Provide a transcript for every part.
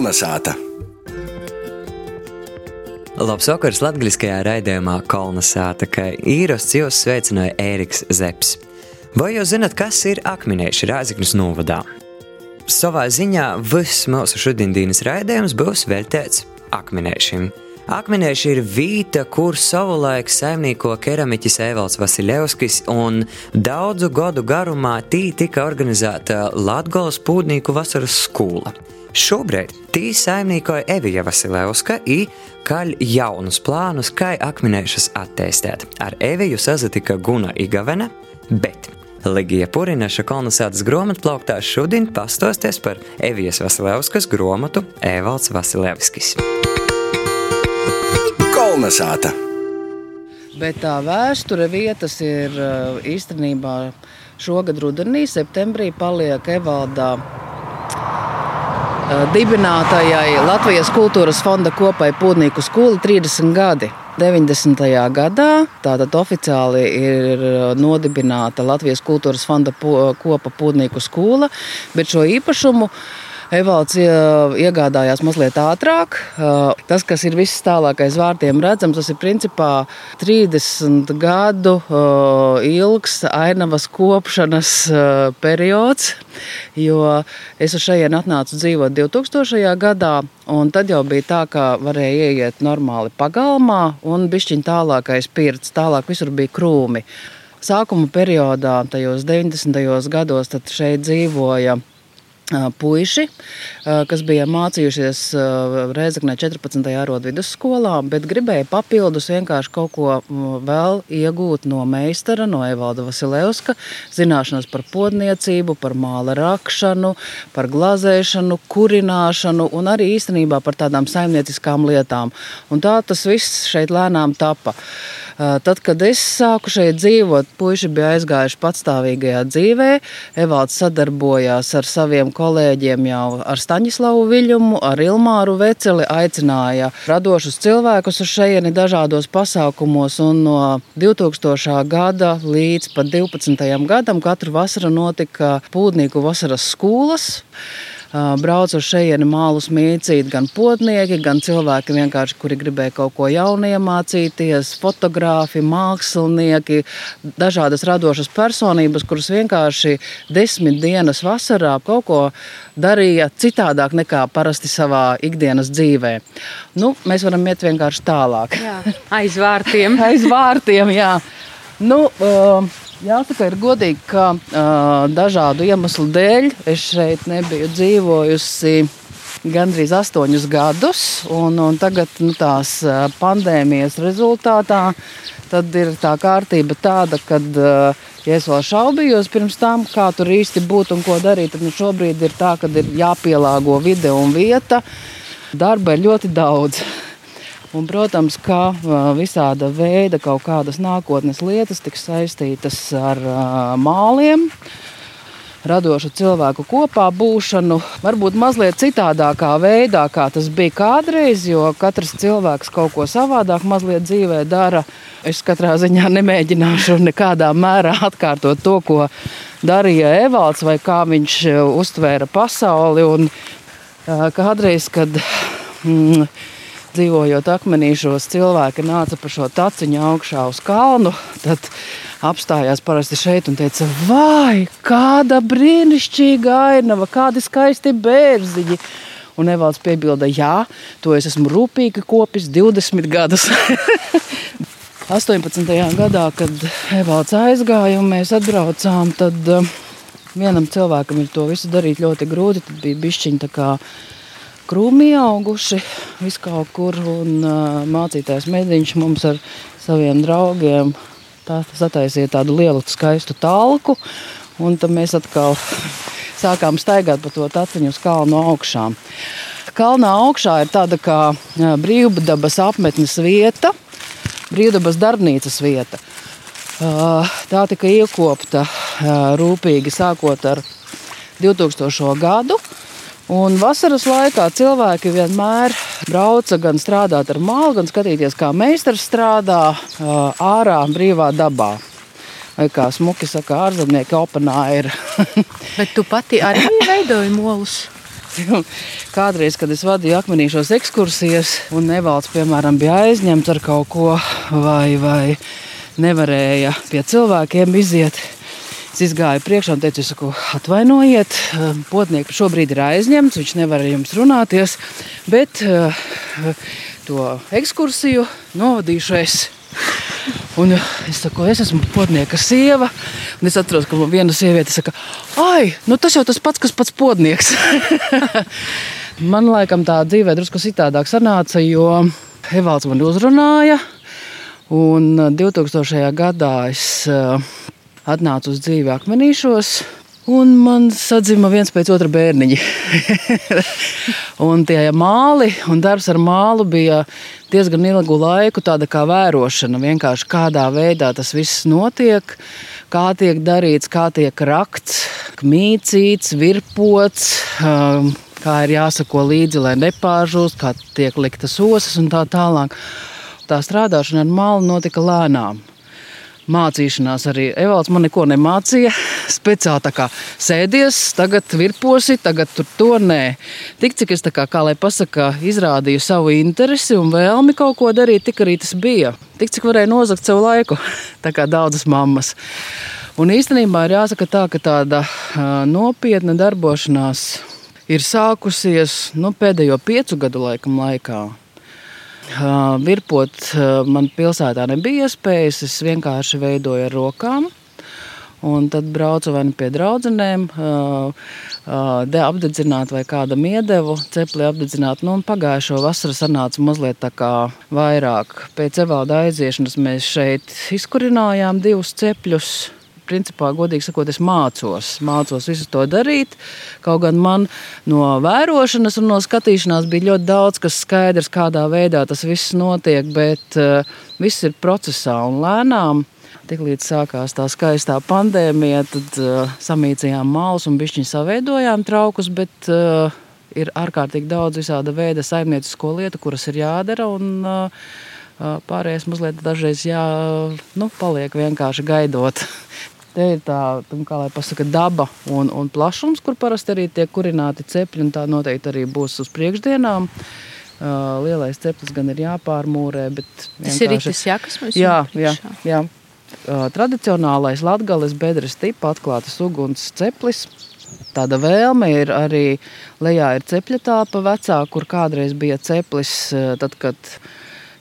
Kolnesāta! Labs vakars latviskajā raidījumā Kolnesāta, ka īrosts jūs sveicināja Ēriks Zeps. Vai jūs zinat, kas ir akmenēši Rāzikņas novadā? Savā ziņā viss mūsu šodienas raidījums būs veltīts akmenēšiem. Akmenēši ir vīta, kur savulaik saimnieko keramiķis Evalds Vasiljevskis, un daudzu gadu garumā tī tika organizēta Latgolas pūdnīku vasaras skola. Šobrīd tī saimniekoja Evija Vasiljevska i kaļ jaunus plānus, kā akmenēšas attīstīt. Ar Eviju sazatika Guna Igavena, bet Ligija Purinaša kolonizētas grāmatplauktā šodien pastosties par Evijas Vasiljevskas grāmatu Evalds Vasiljevskis. Kolnesāta! Bet tā vēsture vietas ir uh, īstenībā šogad rudenī, septembrī, paliek Evaldā uh, dibinātajai Latvijas kultūras fonda kopai Pūtnieku skola 30 gadi. 90. gadā tātad oficiāli ir uh, nodibināta Latvijas kultūras fonda kopa Pūtnieku skola, bet šo īpašumu Evalds iegādājās mazliet ātrāk. Tas, kas ir viss tālākais vārtiem redzams, tas ir principā 30 gadu ilgs ainavas kopšanas periods. Jo es uz šejienes atnācu dzīvot 2000. gadā, un tad jau bija tā, ka varēja ieiet normāli pagalmā, un bišķiņ tālākais pirts, tālāk visur bija krūmi. Sākuma periodā, tajos 90. gados, šeit dzīvoja puiši, kas bija mācījušies Reizeknē 14. arodu vidusskolā, bet gribēja papildus vienkārši kaut ko vēl iegūt no meistara, no Evalda Vasilevska, zināšanas par podniecību, par māla rakšanu, par glazēšanu, kurināšanu un arī īstenībā par tādām saimnieciskām lietām. Un tā tas viss šeit lēnām tapa. Tad, kad es sāku šeit dzīvot, puiši bija aizgājuši patstāvīgajā dzīvē. Evalds sadarbojās ar saviem kolēģiem jau ar Staņislavu Viļumu, ar Ilmāru Veceli, aicināja radošus cilvēkus uz šejieni dažādos pasākumos. Un no 2000. gada līdz pat 12. gadam katru vasaru notika Pūtnieku vasaras skolas brauc uz šejieni mālus mīcīt gan potnieki, gan cilvēki, vienkārši, kuri gribēja kaut ko jaunu iemācīties, fotografi, mākslinieki, dažādas radošas personības, kuras vienkārši desmit dienas vasarā kaut ko darīja citādāk nekā parasti savā ikdienas dzīvē. Nu, mēs varam iet vienkārši tālāk. Jā, aiz vārtiem. aiz vārtiem, jā. Nu, uh, Jāsaka, ir godīgi, ka uh, dažādu iemeslu dēļ es šeit nebiju dzīvojusi gandrīz astoņus gadus. Un, un tagad nu, tās pandēmijas rezultātā ir tā kārtība tāda, ka, ja es vēl šaubījos pirms tam, kā tur īsti būt un ko darīt, tad nu, šobrīd ir tā, ka ir jāpielāgo vide un vieta. Darba ir ļoti daudz. Un, protams, ka visāda veida kaut kādas nākotnes lietas tiks saistītas ar māliem, radošu cilvēku kopā būšanu, varbūt mazliet citādākā veidā, kā tas bija kādreiz, jo katrs cilvēks kaut ko savādāk mazliet dzīvē dara. Es katrā ziņā nemēģināšu nekādā mērā atkārtot to, ko darīja Evalds vai kā viņš uztvēra pasauli. Un, kādreiz, kad mm, dzīvojot akmenīšos, cilvēki nāca pa šo taciņu augšā uz kalnu. Tad apstājās parasti šeit un teica, vai kāda brīnišķīga ainava, kādi skaisti bērziņi. Un Evalds piebilda, jā, to es esmu rūpīgi kopis 20 gadus. 18. gadā, kad Evalds aizgāja un mēs atbraucām, tad uh, vienam cilvēkam ir to visu darīt ļoti grūti. Tad bija bišķiņa tā kā krūmi auguši viskaut kur. Un, uh, mācītājs Mediņš mums ar saviem draugiem tā, sataisīja tādu lielu, skaistu talku. Un tad mēs atkal sākām staigāt pa to taciņu uz kalnu augšām. Kalnā augšā ir tāda kā brīvdabas apmetnes vieta, brīvdabas darbnīcas vieta. Tā tika iekopta rūpīgi sākot ar 2000. gadu. Un vasaras laikā cilvēki vienmēr brauca gan strādāt ar mālu, gan skatīties, kā meistars strādā ārā, brīvā dabā. Vai kā smuki saka, ārzemnieki openā ir. Bet tu pati arī veidoji molus? Kādreiz, kad es vadīju akmenīšos ekskursijas, un nevalsts, piemēram, bija aizņemts ar kaut ko, vai, vai nevarēja pie cilvēkiem iziet, es izgāju priekšā un teicu, saku, atvainojiet, potnieks šobrīd ir aizņemts, viņš nevar ar jums runāties, bet to ekskursiju novadīšu es. Un es saku, es esmu podnieka sieva. Un es atceros, ka viena sieviete saka, ah, nu tas jau tas pats, kas pats podnieks. man laikam tā dzīvē drusku citādāk sanāca, jo Evalds man uzrunāja. Un 2000. gadā es atnācu uz dzīvi akmenīšos. Un man sadzima viens pēc otra bērniņa. un tie māli un darbs ar mālu bija diezgan ilgu laiku, tāda kā vērošana. Vienkārši kādā veidā tas viss notiek, kā tiek darīts, kā tiek rakts, mīcīts, virpots. Um, kā ir jāsako līdzi, lai nepāžūst, kā tiek liktas osas un tā tālāk. Tā strādāšana ar mālu notika lēnām mācīšanās arī Evalds man neko nemācīja. Speciāli tā kā sēdies, tagad virposi, tagad tur to nē. Tik cik es tā kā, kā lai pasaka, izrādīju savu interesi un vēlmi kaut ko darīt, tik arī tas bija. Tik cik varēja nozagt savu laiku, tā kā daudzas mammas. Un īstenībā ir jāsaka tā, ka tāda nopietna darbošanās ir sākusies nu, pēdējo piecu gadu laikam laikā. Virpot man pilsētā nebija iespējas. Es vienkārši veidoju ar rokām. Un tad braucu vai nu pie draugiem, apdedzināt vai kādam iedevu, cepli apdedzināt. Nu, pagājušo vasaru sanāca mazliet tā kā vairāk. Pēc evalda aiziešanas mēs šeit izkurinājām divus cepļus principā, godīgi sakot, es mācos, mācos visu to darīt. Kaut gan man no vērošanas un no skatīšanās bija ļoti daudz, kas skaidrs, kādā veidā tas viss notiek, bet uh, viss ir procesā un lēnām. Tiklīdz sākās tā skaistā pandēmija, tad uh, samīcījām malus un bišķiņu saveidojām traukus, bet uh, ir ārkārtīgi daudz visāda veida saimniecisko lietu, kuras ir jādara. Un, uh, Pārējais mazliet dažreiz jā, nu, paliek vienkārši gaidot, Te ir tā, kā lai pasaka, daba un, un plašums, kur parasti arī tiek kurināti cepļi, un tā noteikti arī būs uz priekšdienām. Uh, lielais ceplis gan ir jāpārmūrē, bet vienkārši... Tas ir rītis, jā, kas mums jā, jā, jā. Uh, tradicionālais latgales bedres tipa atklātas uguns ceplis. Tāda vēlme ir arī lejā ir cepļa tāpa vecā, kur kādreiz bija ceplis, tad, kad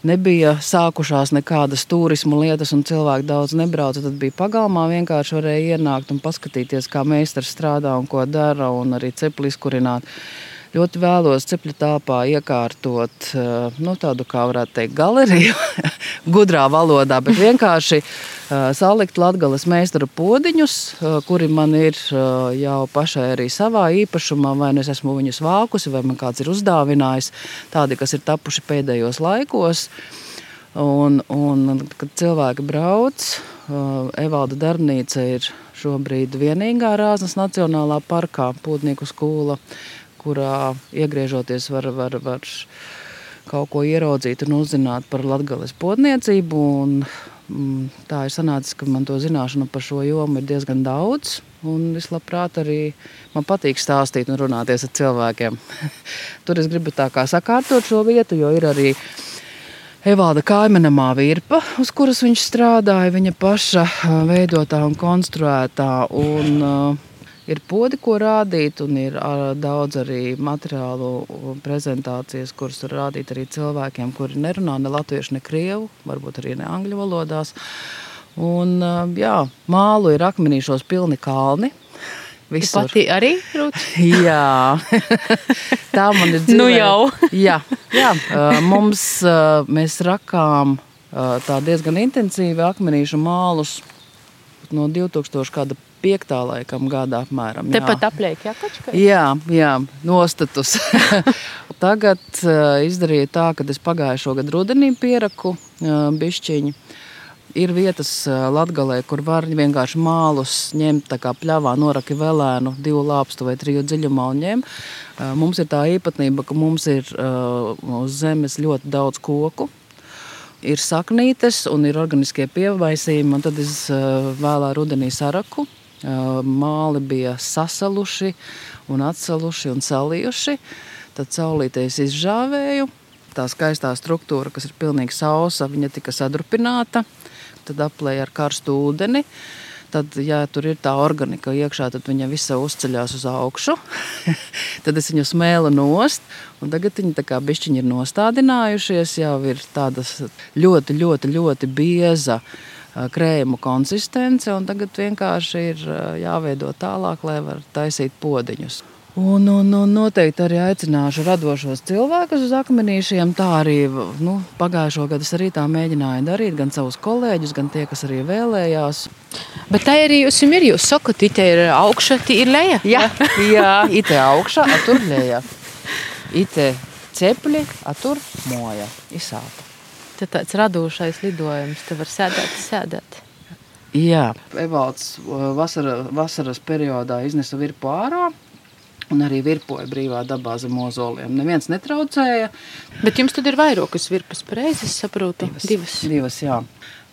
nebija sākušās nekādas turismu lietas, un cilvēki daudz nebrauca. Tad bija pagalmā, vienkārši varēja ienākt un paskatīties, kā meistars strādā un ko dara, un arī cepli izkurināt. Ļoti vēlos cepļu tāpā iekārtot eh, nu, tādu, kā varētu teikt, galeriju, gudrā valodā, bet vienkārši uh, salikt latgales meistaru podiņus, uh, kuri man ir jau pašai arī savā īpašumā, vai nu es esmu viņus vākusi, vai man kāds ir uzdāvinājis, tādi, kas ir tapuši pēdējos laikos. Un, un kad cilvēki brauc, Evalda darbnīca ir šobrīd vienīgā Rāznas Nacionālā parkā, Pūtnieku skola kurā iegriežoties var, var, var kaut ko ieraudzīt un uzzināt par latgales podniecību. Un, mm, tā ir sanācis, ka man to zināšanu par šo jomu ir diezgan daudz. Un es labprāt arī man patīk stāstīt un runāties ar cilvēkiem. Tur es gribu tā kā sakārtot šo vietu, jo ir arī Evalda Kaimenamā virpa, uz kuras viņš strādāja, viņa paša veidotā un konstruētā. Un, uh, ir podi, ko rādīt, un ir daudz arī materiālu prezentācijas, kuras var rādīt arī cilvēkiem, kuri nerunā ne latviešu, ne krievu, varbūt arī ne angļu valodās. Un, jā, mālu ir akmenīšos pilni kalni. Visur. Pati arī Jā, tā man ir dzīve. Nu jau. jā, jā, mums mēs rakām tā diezgan intensīvi akmenīšu mālus no 2000. 5. laikam gada apmēram. Tepat apliek, jā, kačkai? Jā, jā, nostatus. Tagad uh, izdarīju tā, ka es pagājušo gadu rudenī pieraku uh, bišķiņu. Ir vietas uh, Latvijā, kur var vienkārši mālus ņemt, tā kā pļāvā noraki vēlēnu, divu lāpstu vai triju dziļumā un ņemt. Uh, mums ir tā īpatnība, ka mums ir uh, uz zemes ļoti daudz koku, ir saknītes un ir organiskie pievaisījumi. Tad es vēlā rudenī saraku Māli bija sasaluši un atsaluši un salījuši. Tad saulītēs izžāvēju. Tā skaistā struktūra, kas ir pilnīgi sausa, viņa tika sadrupināta. Tad aplēja ar karstu ūdeni. Tad, ja tur ir tā organika iekšā, tad viņa visa uzceļās uz augšu. tad es viņu smēlu nost. Tagad viņi tā kā bišķiņi ir nostādinājušies. Jau ir tādas ļoti, ļoti, ļoti bieza krējuma konsistence. Tagad vienkārši ir jāveido tālāk, lai varētu taisīt podziņus. Un, un, un noteikti arī aicināšu radošos cilvēkus uz akmenīšiem. Tā arī nu, pagājušo gadu es arī tā mēģināju darīt, gan savus kolēģus, gan tie, kas arī vēlējās. Bet tā arī jums ir. Jūs sakat, ka ir augša, tā ir leja. Jā, jā it ir augša, a tur leja. It cepļi, a tur moja, izsāta. Tas tāds radošais lidojums, te var sēdēt, sēdēt. Jā, Evalds vasara, vasaras periodā iznesa virpu ārā un arī virpoja brīvā dabā zem mozoliem. Neviens netraucēja. Bet jums tad ir vairākas virpas, pareizi saprotu? Divas. Divas, divas jā.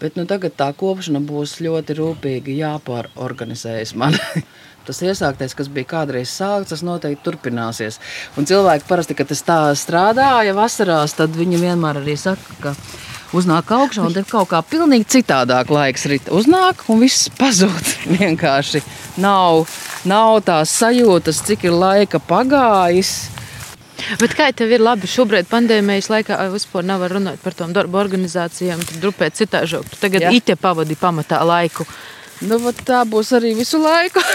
Bet nu, tagad tā kopšana būs ļoti rūpīgi jāpārorganizējas man. Tas iesāktais, kas bija kādreiz sākts, tas noteikti turpināsies. Un cilvēki parasti, kad tas tā strādāja vasarās, tad viņi vienmēr arī saka, ka uznāk augšā un tur kaut kā pilnīgi citādāk laiks rīt. Uznāk un viss pazūd. Vienkārši nav, nav tās sajūtas, cik ir laika pagājis. Bet kā tev ir labi šobrīd, pandēmijas laikā, vispār nevar runāt par tām darba organizācijām, tur drupēt citāžāk. Tu tagad ite pavadi pamatā laiku. Nu, tā būs arī visu laiku.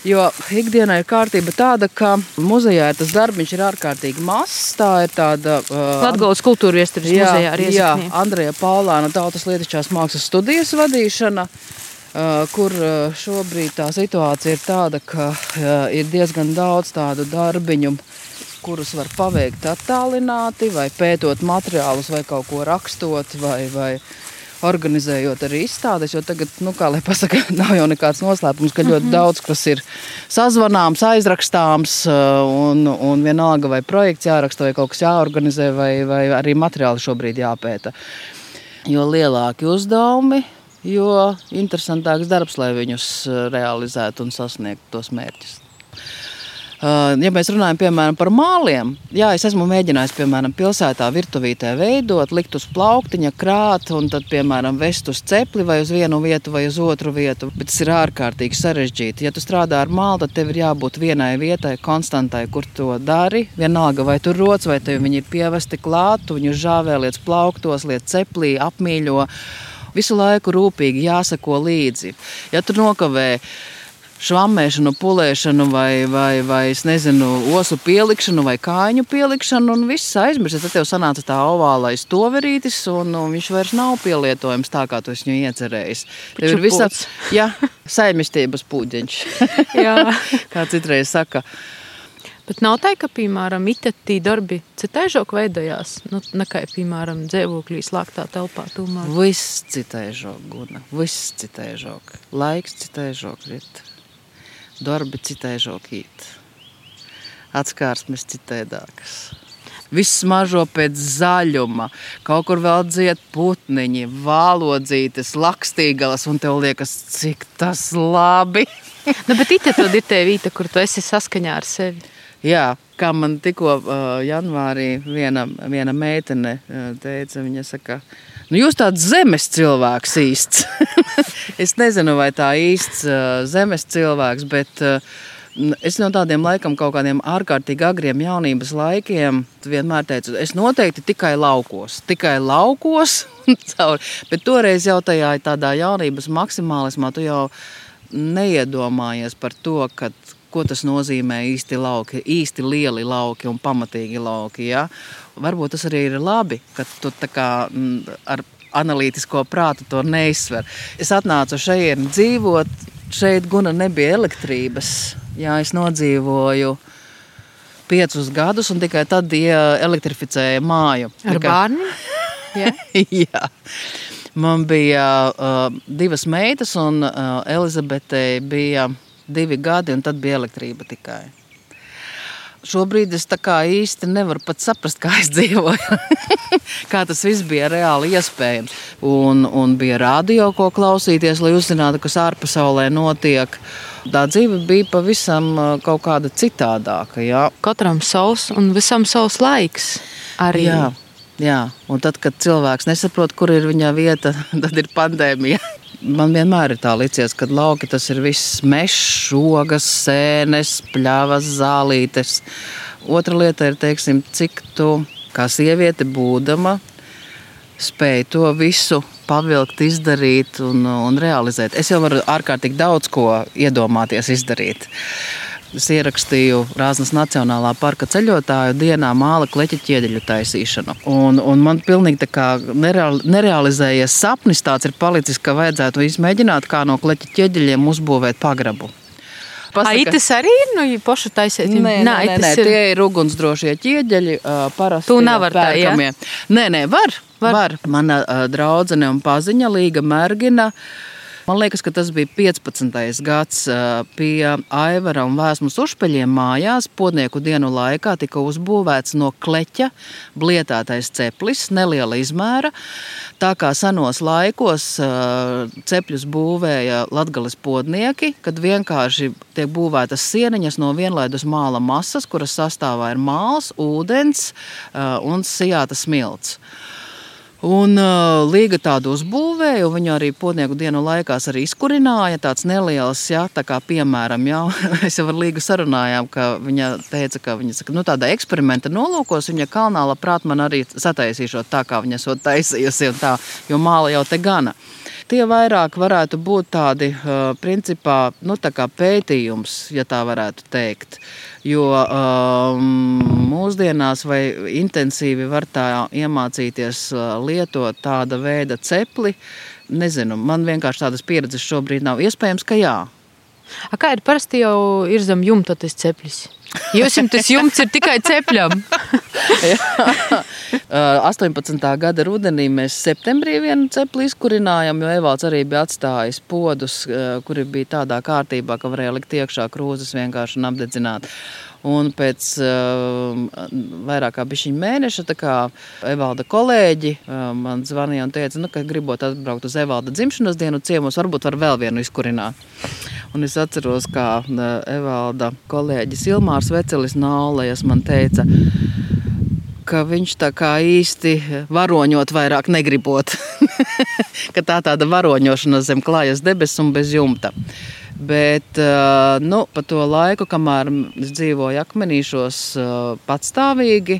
Jo ikdienā ir kārtība tāda, ka muzejā tas darbiņš ir ārkārtīgi mazs. Tā ir tāda uh, Latvijas kultūra vēstures muzejā arī. Jā, Andrija Paulāna tautas lietišķās mākslas studijas vadīšana. Uh, kur uh, šobrīd tā situācija ir tāda, ka uh, ir diezgan daudz tādu darbiņu, kurus var paveikt attālināti, vai pētot materiālus, vai kaut ko rakstot, vai, vai organizējot arī izstādes. Jo tagad, nu, kā lai pasakā, nav jau nekāds noslēpums, ka ļoti mm -hmm. daudz kas ir sazvanāms, aizrakstāms, uh, un, un vienalga vai projekts jāraksta, vai kaut kas jāorganizē, vai, vai arī materiāli šobrīd jāpēta. Jo lielāki uzdevumi, jo interesantāks darbs, lai viņus uh, realizētu un sasniegtu tos mērķus. Uh, ja mēs runājam piemēram, par māliem, jā, es esmu mēģinājis piemēram, pilsētā virtuvītē veidot, likt uz plauktiņa, krāt un tad, piemēram, vest uz cepli vai uz vienu vietu vai uz otru vietu. Bet tas ir ārkārtīgi sarežģīti. Ja tu strādā ar mālu, tad tev ir jābūt vienai vietai, konstantai, kur to dari. Vienalga, vai tur rodas, vai tev viņi ir pievesti klāt, tu viņu žāvē lietas plauktos, lietas ceplī, apmīļo. Visu laiku rūpīgi jāsako līdzi. Ja tu nokavē, švammēšanu, pulēšanu, vai, vai, vai nezinu, osu pielikšanu, vai kāju pielikšanu, un viss aizmirst. Tad tev sanāca tā ovālais toverītis, un, un viņš vairs nav pielietojams tā, kā tu viņu iecerējis. Tev ir visāds ja, saimniecības pūģeņš, kā citreiz saka. Bet nav tā, ka, piemēram, itatī darbi citaižok veidojās, nu, nekā, piemēram, dzīvoklī slēgtā telpā tomēr. Viss citaižok, guna, viss citaižok, laiks citaižok rit darbi citaižokīt, atskārsmes citēdākas. Viss mažo pēc zaļuma, kaut kur vēl dzied putniņi, vālodzītes, lakstīgalas, un tev liekas, cik tas labi. nu, bet it tad ir tā vieta, kur tu esi saskaņā ar sevi. Jā, kā man tikko uh, janvārī viena, viena meitene uh, teica, viņa saka, Nu, jūs tāds zemes cilvēks īsts. es nezinu, vai tā īsts uh, zemes cilvēks, bet uh, es no tādiem laikam, kaut kādiem ārkārtīgi agriem jaunības laikiem, vienmēr teicu, es noteikti tikai laukos, tikai laukos. bet toreiz jau tajā tādā jaunības maksimālismā tu jau neiedomājies par to, ka ko tas nozīmē īsti lauki, īsti lieli lauki un pamatīgi lauki. Ja? Varbūt tas arī ir labi, ka tu kā, ar analītisko prātu to neizsver. Es atnācu šeit dzīvot, šeit guna nebija elektrības. Jā, es nodzīvoju piecus gadus, un tikai tad ja elektrificēja māju. Ar tikai... bērnu? Jā. Jā. Man bija uh, divas meitas, un uh, Elizabetei bija divi gadi, un tad bija elektrība tikai. Šobrīd es īsti nevaru pat saprast, kā es dzīvoju. kā tas viss bija reāli iespējams. Un, un bija radio, ko klausīties, lai uzzinātu, kas ārpasaulē notiek. Tā dzīve bija pavisam kaut kāda citādāka. Jā. Katram savs un visam savs laiks. Arī. Jā. Jā, un tad, kad cilvēks nesaprot, kur ir viņa vieta, tad ir pandēmija. Man vienmēr ir tā licies, ka lauki tas ir viss mežs, ogas, sēnes, pļavas, zālītes. Otra lieta ir, teiksim, cik tu kā sieviete būdama spēj to visu pavilkt, izdarīt un, un realizēt. Es jau varu ārkārtīgi daudz ko iedomāties izdarīt. Es ierakstīju Rāznas Nacionālā parka ceļotāju dienā māla kleķa ķieģeļu taisīšanu. Un, un man pilnīgi nereal, nerealizējies sapnis tāds ir palicis, ka vajadzētu izmēģināt, kā no kleķa ķieģeļiem uzbūvēt pagrabu. Pasaka, tas arī ir nu, paša taisīt. Nē, nē, nē, nē, ir... tie ir ugunsdrošie ķieģeļi. Parasti tu nevar tā, ja? Nē, nē, var. var. var. Mana draudzene un paziņa Līga Mērgina. Uh, Man liekas, ka tas bija 15. gads pie Aivara un Vēsmas uzpeļiem mājās. Podnieku dienu laikā tika uzbūvēts no kleķa blietētais ceplis, neliela izmēra. Tā kā senos laikos cepļus būvēja latgales podnieki, kad vienkārši tiek būvētas sieniņas no vienlaidus māla masas, kuras sastāvā ir māls, ūdens un sijāta smilts. Un uh, Līga tādu uzbūvēja, un viņa arī potnieku dienu laikās arī izkurināja tāds neliels, jā, tā kā piemēram, jā, es jau ar Līgu sarunājām, ka viņa teica, ka viņa saka, nu tāda eksperimenta nolūkos, viņa kalnā labprāt man arī sataisīšot tā, kā viņa esot taisījusi, un tā, jo māla jau te gana. Tie vairāk varētu būt tādi, uh, principā, nu tā kā pētījums, ja tā varētu teikt. Jo um, mūsdienās vai intensīvi var tā iemācīties uh, lietot tāda veida cepli. Nezinu, man vienkārši tādas pieredzes šobrīd nav. Iespējams, ka jā. A kā ir parasti jau ir zem jumta tas ceplis? Jūs jums tas jumts ir tikai cepļam. 18. gada rudenī mēs septembrī vienu cepli izkurinājām, jo Evalds arī bija atstājis podus, kuri bija tādā kārtībā, ka varēja likt iekšā krūzes vienkārši un apdedzināt. Un pēc uh, vairāk kā mēneša kā Evalda kolēģi uh, man zvanīja un teica, nu, ka gribot atbraukt uz Evalda dzimšanas dienu ciemos, varbūt var vēl vienu izkurināt. Un es atceros, kā uh, Evalda kolēģis Ilmārs Vecelis no Aulejas man teica, ka viņš tā kā īsti varoņot vairāk negribot. tā tāda varoņošana zem klājas debesu un bez jumta. Bet nu, pa to laiku, kamēr es dzīvoju akmenīšos patstāvīgi,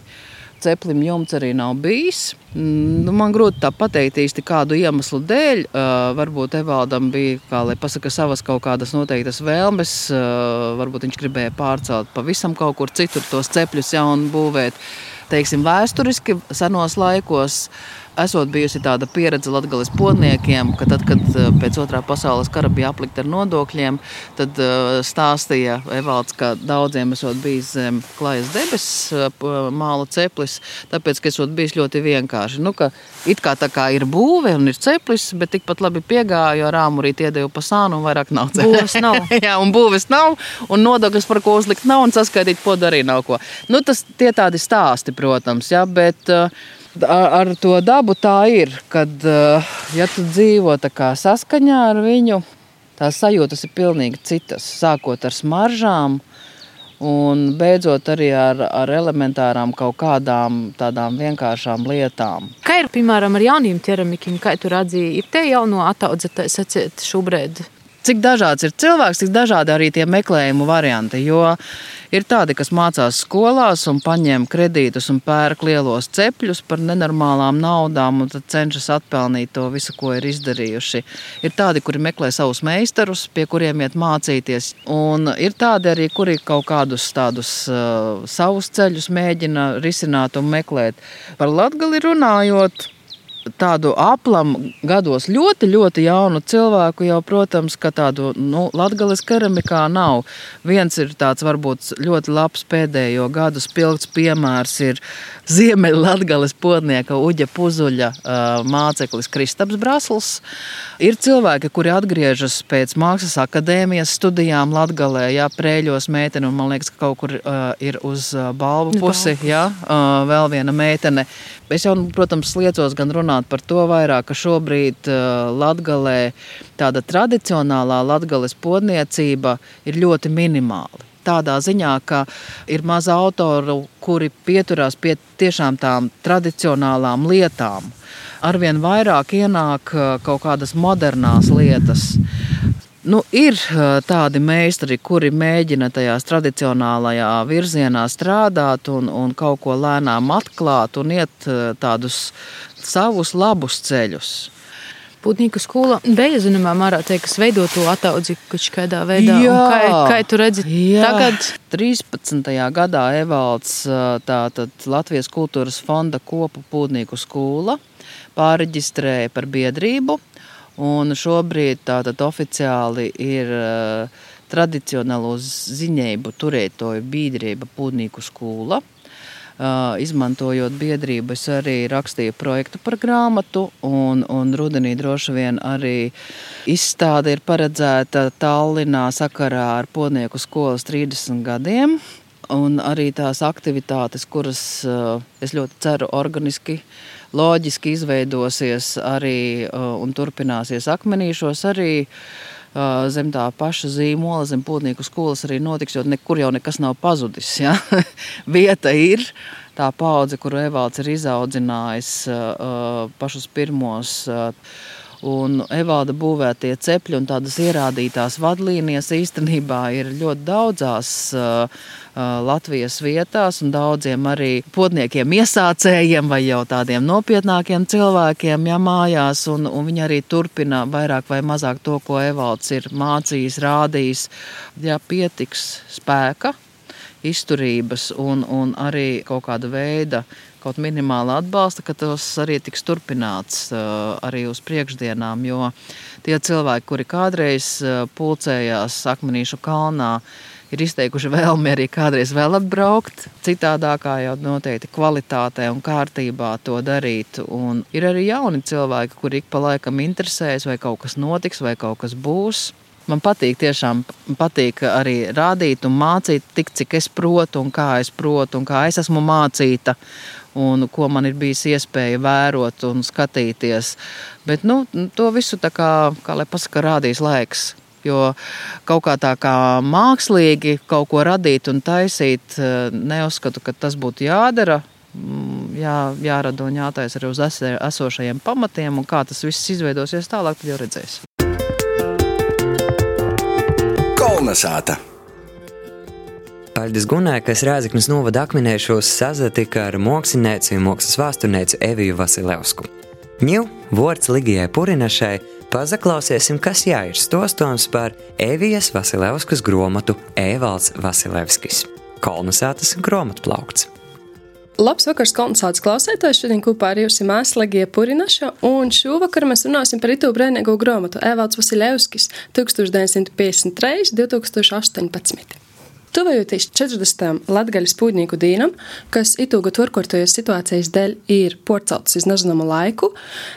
ceplim jumts arī nav bijis. Nu, man grūti pateikt īsti kādu iemeslu dēļ. Uh, varbūt Evaldam bija, kā lai pasaka, savas kaut kādas noteiktas vēlmes. Varbūt viņš gribēja pārcelt pavisam kaut kur citur tos cepļus jaunu būvēt. Teiksim, vēsturiski senos laikos esot bijusi tāda pieredze Latvijas podniekiem, ka tad, kad eh, pēc otrā pasaules kara bija aplikta ar nodokļiem, tad uh, stāstīja Evalds, ka daudziem esot bijis zem klājas debesis uh, māla ceplis, tāpēc, ka esot bijis ļoti vienkārši. Nu, it kā tā kā ir būve un ir ceplis, bet tikpat labi piegāju ar āmurīt iedevu pa sānu un vairāk nav ceplis. nav. Jā, un būves nav, un nodokļus par ko uzlikt nav, un saskaitīt podu arī nav ko. Nu, tas tie tādi stāsti, protams, jā, bet uh, ar, ar to dabu tā ir, kad eh, ja tu dzīvo saskaņā ar viņu, tās sajūtas ir pilnīgi citas. Sākot ar smaržām, un beidzot arī ar, ar elementārām kaut kādām tādām vienkāršām lietām. Kā ir piemēram ar jauniem ķeramikiem, kā tur atzīja, ir te jauno ataudzētais sacīt šobrīd? Cik dažāds ir cilvēks, cik dažādi arī tie meklējumu varianti. Jo Ir tādi, kas mācās skolās un paņem kredītus un pērk lielos cepļus par nenormālām naudām un cenšas atpelnīt to visu, ko ir izdarījuši. Ir tādi, kuri meklē savus meistarus, pie kuriem iet mācīties. Un ir tādi arī, kuri kaut kādus tādus uh, savus ceļus mēģina risināt un meklēt. Par latgali runājot. Tādu aplam gados ļoti, ļoti jaunu cilvēku jau, protams, ka tādu nu, latgales keramikā nav. Viens ir tāds varbūt ļoti labs pēdējo gadu spilgts piemērs ir Ziemeļlatgales podnieka Uģa Puzuļa māceklis Kristaps Brasls. Ir cilvēki, kuri atgriežas pēc mākslas akadēmijas studijām Latgalē, jā, prēļos meitene, un man liekas, ka kaut kur uh, ir uz balvu pusi, jā, uh, vēl viena meitene. Es jau, protams, liecos gan runāt par to vairāk, ka šobrīd uh, Latgalē tāda tradicionālā latgales podniecība ir ļoti minimāla tādā ziņā, ka ir maz autoru, kuri pieturās pie tiešām tām tradicionālām lietām. Arvien vairāk ienāk uh, kaut kādas modernas lietas. Nu, ir tādi meistari, kuri mēģina tajās tradicionālajā virzienā strādāt un, un kaut ko lēnām atklāt un iet tādus savus labus ceļus. Putnīka skola bija zināmā mērā tie, kas veido to ataudzi kaut kādā veidā. Jā, kā, kā tu redzi jā. tagad? 13. gadā Evalds, tātad Latvijas kultūras fonda kopu pūtnieku skola, pāreģistrēja par biedrību Un šobrīd tātad oficiāli ir tradicionālo ziņēju turētoju biedrība Pūnīku skūla. Izmantojot biedrību, es arī rakstīju projektu par grāmatu, un, un rudenī droši vien arī izstāde ir paredzēta Tallinā sakarā ar Podnieku skolas 30 gadiem. Un arī tās aktivitātes, kuras es ļoti ceru organiski loģiski izveidosies arī un turpināsies akmenīšos arī. Uh, zem tā paša zīmola, zem pūtnieku skolas arī notiks, jo nekur jau nekas nav pazudis. Ja? Vieta ir, tā paudze, kuru Evalds ir izaudzinājis pašus pirmos Un Evalda būvētie cepļi un tādas ierādītās vadlīnijas īstenībā ir ļoti daudzās uh, uh, Latvijas vietās, un daudziem arī potniekiem, iesācējiem vai jau tādiem nopietnākiem cilvēkiem ja, mājās. Un, un viņi arī turpina vairāk vai mazāk to, ko Evalds ir mācījis, rādījis. Ja pietiks spēka, izturības un, un arī kaut kāda veida kaut minimāla atbalsta, ka tas arī tiks turpināts arī uz priekšdienām. Jo tie cilvēki, kuri kādreiz pulcējās Akmenīšu kalnā, ir izteikuši vēlmi arī kādreiz vēl atbraukt, citādākā jau noteikti kvalitātē un kārtībā to darīt. Un ir arī jauni cilvēki, kuri ik pa laikam interesējas, vai kaut kas notiks, vai kaut kas būs. Man patīk, tiešām patīk arī rādīt un mācīt, tik cik es protu, un kā es protu, un kā es esmu mācīta un ko man ir bijis iespēja vērot un skatīties. Bet nu, to visu tā kā, kā lai pasaka, rādīs laiks. Jo kaut kā tā kā mākslīgi kaut ko radīt un taisīt, eh, neuzskatu, ka tas būtu jādara. Mm, jā, jārada un jātaisa arī uz esošajiem pamatiem, un kā tas viss izveidosies tālāk, tad jau redzēsim. Kolnesāta! Paldies Gunai, kas Rēzaknes novada akmenēšos sazatika ar mākslinieci un mākslas vēsturnieci Eviju Vasilevsku. Ņu, vārds Ligijai Purinašai, pazaklausiesim, kas jāir stostons par Evijas Vasilevskas gromatu Evalds Vasilevskis. Kolonizētas grāmatplaukts. Labs vakars, kolonizācijas klausētājs. Šodien kopā ar jums ir māsa Ligija Purinaša, un šovakar mēs runāsim par Itu brēnīgo grāmatu Evalds Vasilevskis 1953. 2018. Tuvojoties 40. latgaļas pūdnieku dīnam, kas itūga turkortojas situācijas dēļ ir porcelts uz nezināmu laiku,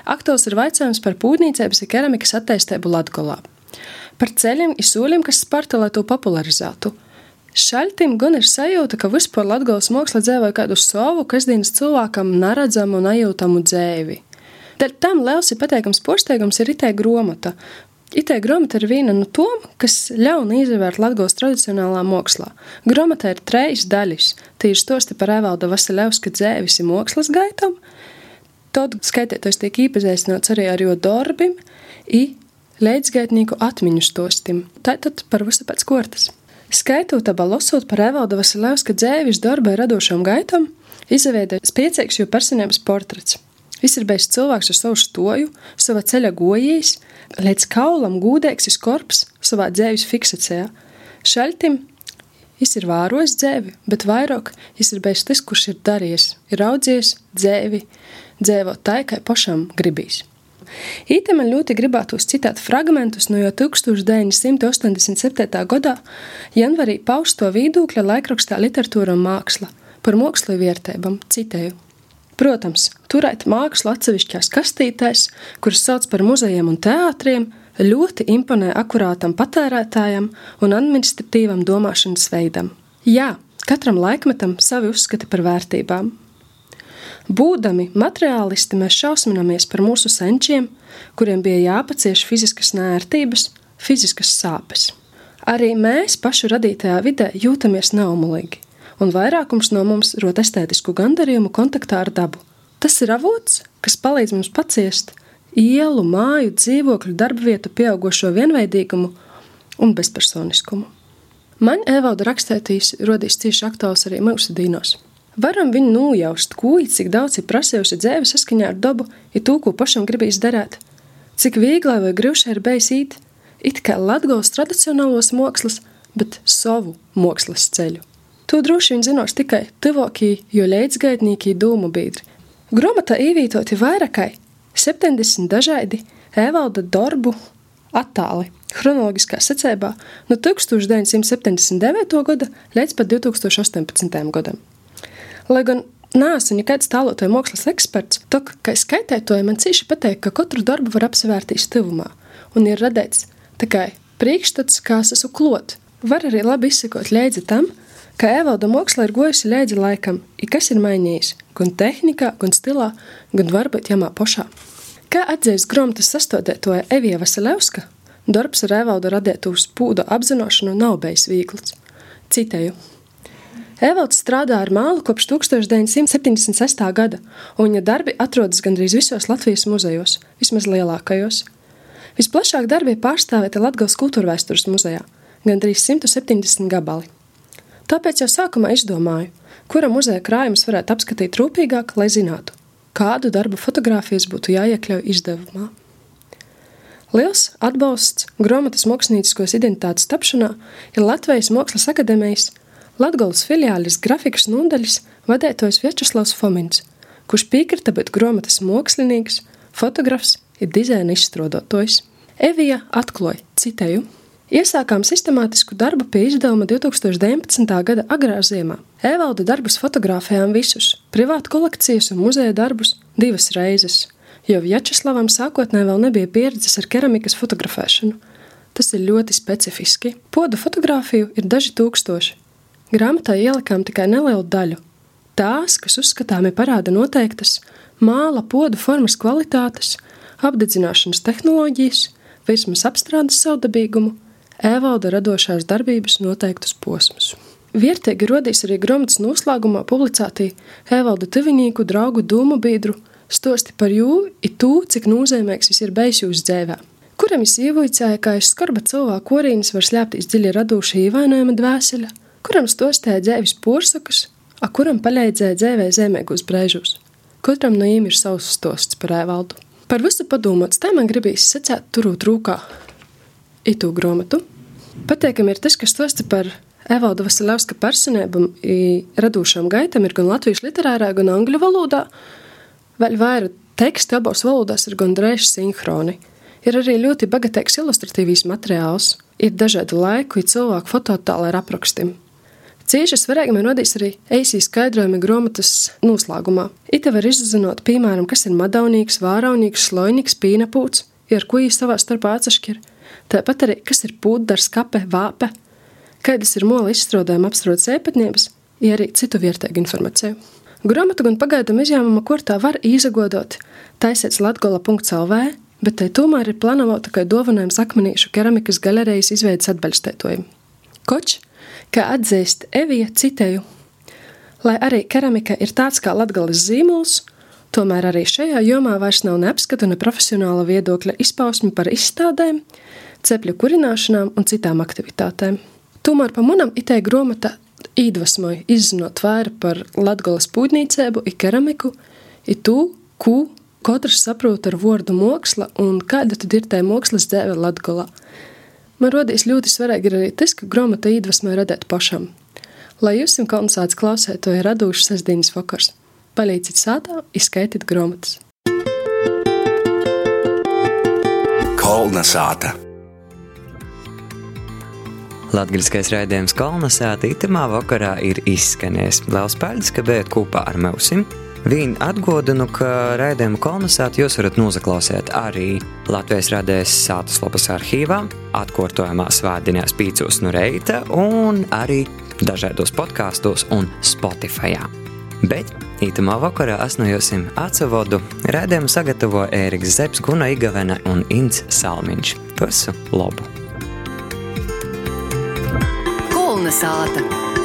aktuāls ir vaicājums par pūdnīcības un keramikas attīstību Latgolā. Par ceļiem un soļiem, kas sparta, lai to popularizētu. Šaļtim gan ir sajūta, ka vispār Latgales māksla dzīvo kādu savu, kasdienas cilvēkam neredzamu un nejūtamu dzēvi. Dēļ tam liels ir pateikams posteigums ir itē gromata, Itē grāmata ir viena no tām, kas ļauj izvērt Latvijas tradicionālā mākslā. Grāmatā ir trīs daļas. Ir stosti par Evalda Vasiljevska dzēvis un mākslas gaitam. Tad skaitītājs tiek iepazīstināts arī ar jo darbiem, un līdzgaitnieku atmiņu stostim. Tātad par visu pēc kortas. Skaitot abā lasot par Evalda Vasiljevska dzēvis darba radošam gaitam, izveidē spēcīgs jo personības portrets. Viss ir bijis cilvēks ar savu stoju, sava ceļa gojījis, līdz kaulam gūdīgs skorps savā dzīves fiksācijā. Šaltim Viņš ir vērojis dzēvi, bet vairāk viņš ir bijis tas, kurš ir darījis, ir audzies dzēvi, dzēvot tā, kā pašam gribīs. Īte man ļoti gribētos citēt fragmentus no jau 1987. gadā janvarī pausto viedokļa laikrakstā Literatūra un māksla par mākslu vērtībām, citēju. Protams, turēt mākslu atsevišķās kastītēs, kuras sauc par muzejiem un teātriem, ļoti imponē akurātam patērētājam un administratīvam domāšanas veidam. Jā, katram laikmetam savi uzskati par vērtībām, Būdami materiālisti, mēs šausminamies par mūsu senčiem, kuriem bija jāpacieš fiziskas nērtības, fiziskas sāpes. Arī mēs pašu radītajā vidē jūtamies neumolīgi, un vairākums no mums rod estētisku gandarījumu kontaktā ar dabu. Tas ir avots, kas palīdz mums paciest ielu, māju, dzīvokļu, darba vietu pieaugušo vienveidīgumu un bezpersoniskumu. Man Evalda rakstētīs rodīs cieši aktuāls arī mūsu dīnos. Varam viņu nojaust, ko cik daudz ir prasījusi dzīve saskaņā ar dabu, ja to, ko pašam gribīs darīt. Cik vieglai vai grūšai ir bijis īt, it kā latgals tradicionālos mākslas, bet savu mākslas ceļu. To droši vien zinos tikai tuvākie, jo līdzgaitnieki dūmu biedri. Grāmatā ievītoti vairāk kā 70 dažādi Evalda darbu attāli chronoloģiskā secībā no 1979. gada līdz pat 2018. gadam. Lai gan neesmu nekāds tālotāju mākslas eksperts, tok, kā skaitētoja man cīši pateikt, ka katru darbu var apsvērtīs tuvumā, un ir radēts tikai priekšstats, kā es esmu klot. Var arī labi izsekot līdzi tam, ka Evalda māksla ir gojusi līdzi laikam, i kas ir mainījis gan tehnikā, gan stilā, gan varbūt jamā pošā. Kā atzīst grāmatas sastādētoja Evija Vasilevska, darbs ar Evaldu radētu uz pūda apzināšanu nav bijis viegls. Citēju. Evalds strādā ar mālu kopš 1976. gada, un viņa darbi atrodas gandrīz visos Latvijas muzejos, vismaz lielākajos. Visplašāk darbi ir pārstāvēti Latvijas kultūra vēstures muzejā - gandrīz 170 gabali. Tāpēc jau sākumā izdomāju, kura muzeja krājumus varētu apskatīt rūpīgāk, lai zinātu, kādu darbu fotografijas būtu jāiekļauj izdevumā. Liels atbalsts grāmatas mākslinieciskos identitātes tapšanā ir Latvijas Mākslas akadēmijas Latgolas filiālis grafikas nodaļas vadētājs Vjačeslavs Fomins, kurš piekrita būt grāmatas mākslinieks, fotografs ir dizaina izstrādātājs. Evija atklāja, citēju, Iesākām sistemātisku darbu pie izdevuma 2019. gada agrā ziemā. Evalda darbus fotografējām visus - privātu kolekcijas un muzeja darbus divas reizes, jo Vjačeslavam sākotnēji vēl nebija pieredzes ar keramikas fotografēšanu. Tas ir ļoti specifiski. Podu fotografiju ir daži tūkstoši, Grāmatā ielikām tikai nelielu daļu. Tās, kas uzskatāmi parāda noteiktas māla podu formas kvalitātes, apdedzināšanas tehnoloģijas, virsmas apstrādes savdabīgumu, ēvalda radošās darbības noteiktus posmus. Vērtīgi rodīs arī grāmatas noslēgumā publicētī ēvalda tuvinieku draugu dūmu biedru stosti par jū, ir tū, cik nozīmīgs viņš ir bijis jūsu dzīvē. Kuram es ievoicēju, ka aiz skarba cilvēku korīnas var slēpties dziļi radoša ievainojuma dvēsele, kuram stostēja dzēvis porsakas, a kuram palīdzēja dzēvē zemēgus brēžus. Katram no viņiem ir savs stosts par ēvaldu. Par visu padomāts, tā man gribīs secēt turūt rūkā itu grāmatu. Pateikami ir tas, ka stosti par Evalda Vasilevska personībām radošām gaitām ir gan latviešu literārā, gan angļu valodā. Vēl vairāk teksti abās valodās ir gan drēži sinhroni. Ir arī ļoti bagātīgs ilustratīvs materiāls, ir dažādu laiku, ir cilvēku fototēlu ar aprakstiem. Cieši svarīgi man radīs arī eisī skaidrojumi grāmatas noslēgumā. Ite var izzinot, piemēram, kas ir madaunīgs, vāraunīgs, slojnīgs, pīnapūts, ar ko viņi savā starpā atsašķir. Tāpat arī, kas ir pūddars, kape, vāpe, kādas ir mola izstrādājuma apstrādes ēpatnības, ja arī citu vērtīgu informāciju. Grāmatu gan pagaidām izņēmuma kortā var izagodot taisēts latgola.lv, bet tai tomēr ir plānota tikai dāvinājums akmenīšu keramikas galerijas izveidas atbalstētojumi. Koč kā atzīst Evija citēju. Lai arī keramika ir tāds kā latgales zīmols, tomēr arī šajā jomā vairs nav neapskata ne profesionāla viedokļa izpausme par izstādēm, cepļu kurināšanām un citām aktivitātēm. Tomēr pa manam itē gromata iedvesmoja izzinot vairāk par latgales pūdnīcēbu, i keramiku, i tū, kū katrs saprot ar vārdu māksla un kāda tad ir tā mākslas dēve latgolā – Man rodīs ļoti svarīgi arī tas, ka grāmata iedvesmē radīt pašam. Lai jūs simt kolonizācijas klausētoju radūšu sestdienas vakars, palīdziet sātā, izskaitiet grāmatas. Kolnesāta! Latvijas raidījums Kolnesāta itamā vakarā ir izskanējis. Liels paldies, ka bijat kopā ar mums! Viņa atgādinu, ka raidījumu kolonizēt jūs varat noklausīt arī Latvijas radējas sātas lapas arhīvā, atkārtojumā svētdienās pīcos no reita un arī dažādos podkāstos un Spotify. Bet ītumā vakarā asnojosim atsavodu raidījumu sagatavo Ēriks Zeps, Guna Igavena un Ints Salmiņš. Visu labu! Kulna sāta!